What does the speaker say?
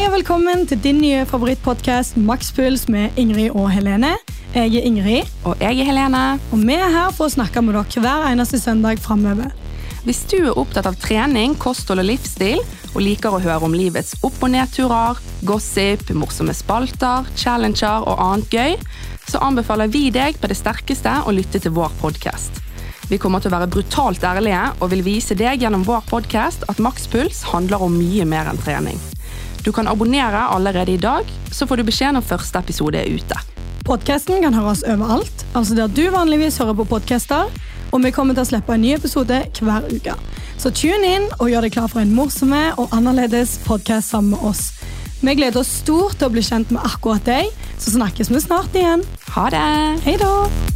Hei og velkommen til din nye favorittpodkast Makspuls med Ingrid og Helene. Jeg er Ingrid, Og jeg er Helene. og vi er her for å snakke med dere hver eneste søndag framover. Hvis du er opptatt av trening, kosthold og livsstil, og liker å høre om livets opp- og nedturer, gossip, morsomme spalter, challenger og annet gøy, så anbefaler vi deg på det sterkeste å lytte til vår podkast. Vi kommer til å være brutalt ærlige og vil vise deg gjennom vår podkast at makspuls handler om mye mer enn trening. Du kan abonnere allerede i dag, så får du beskjed når første episode er ute. Podkasten kan høres overalt, altså der du vanligvis hører på podkaster, og vi kommer til å slippe en ny episode hver uke. Så tune inn og gjør deg klar for en morsomme og annerledes podkast sammen med oss. Vi gleder oss stort til å bli kjent med akkurat deg, så snakkes vi snart igjen. Ha det! Hei da!